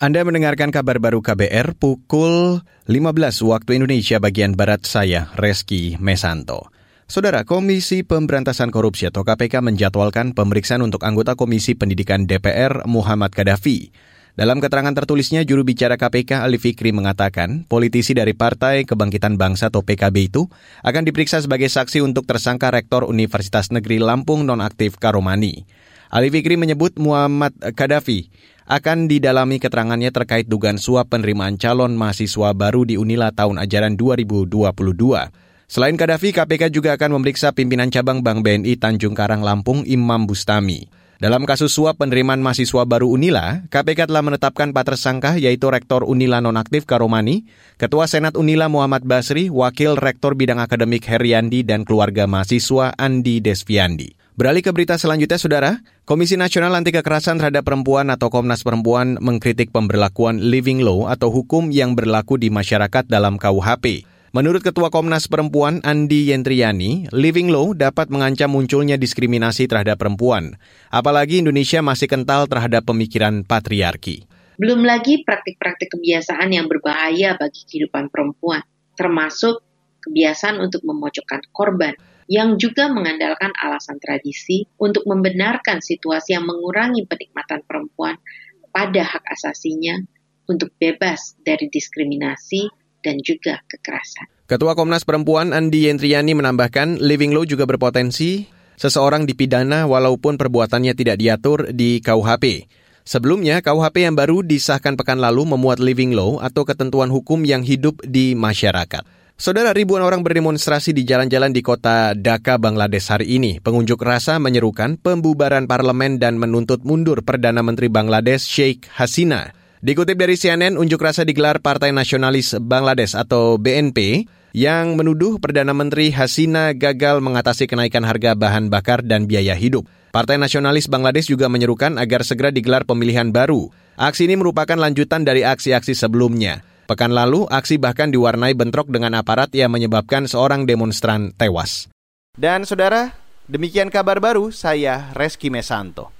Anda mendengarkan kabar baru KBR pukul 15 waktu Indonesia bagian Barat saya, Reski Mesanto. Saudara, Komisi Pemberantasan Korupsi atau KPK menjadwalkan pemeriksaan untuk anggota Komisi Pendidikan DPR Muhammad Gaddafi. Dalam keterangan tertulisnya, juru bicara KPK Ali Fikri mengatakan politisi dari Partai Kebangkitan Bangsa atau PKB itu akan diperiksa sebagai saksi untuk tersangka Rektor Universitas Negeri Lampung nonaktif Karomani. Ali Fikri menyebut Muhammad Gaddafi akan didalami keterangannya terkait dugaan suap penerimaan calon mahasiswa baru di Unila tahun ajaran 2022. Selain Kadafi, KPK juga akan memeriksa pimpinan cabang Bank BNI Tanjung Karang Lampung Imam Bustami. Dalam kasus suap penerimaan mahasiswa baru Unila, KPK telah menetapkan empat tersangka yaitu Rektor Unila Nonaktif Karomani, Ketua Senat Unila Muhammad Basri, Wakil Rektor Bidang Akademik Heriandi, dan keluarga mahasiswa Andi Desviandi. Beralih ke berita selanjutnya, Saudara. Komisi Nasional Anti Kekerasan Terhadap Perempuan atau Komnas Perempuan mengkritik pemberlakuan living law atau hukum yang berlaku di masyarakat dalam KUHP. Menurut Ketua Komnas Perempuan Andi Yentriani, living law dapat mengancam munculnya diskriminasi terhadap perempuan. Apalagi Indonesia masih kental terhadap pemikiran patriarki. Belum lagi praktik-praktik kebiasaan yang berbahaya bagi kehidupan perempuan, termasuk kebiasaan untuk memojokkan korban, yang juga mengandalkan alasan tradisi untuk membenarkan situasi yang mengurangi penikmatan perempuan pada hak asasinya untuk bebas dari diskriminasi dan juga kekerasan. Ketua Komnas Perempuan Andi Yentriani menambahkan, living law juga berpotensi seseorang dipidana walaupun perbuatannya tidak diatur di KUHP. Sebelumnya, KUHP yang baru disahkan pekan lalu memuat living law atau ketentuan hukum yang hidup di masyarakat. Saudara ribuan orang berdemonstrasi di jalan-jalan di kota Dhaka, Bangladesh hari ini. Pengunjuk rasa menyerukan pembubaran parlemen dan menuntut mundur Perdana Menteri Bangladesh Sheikh Hasina. Dikutip dari CNN, unjuk rasa digelar Partai Nasionalis Bangladesh atau BNP yang menuduh Perdana Menteri Hasina gagal mengatasi kenaikan harga bahan bakar dan biaya hidup. Partai Nasionalis Bangladesh juga menyerukan agar segera digelar pemilihan baru. Aksi ini merupakan lanjutan dari aksi-aksi sebelumnya. Pekan lalu, aksi bahkan diwarnai bentrok dengan aparat yang menyebabkan seorang demonstran tewas. Dan saudara, demikian kabar baru saya Reski Mesanto.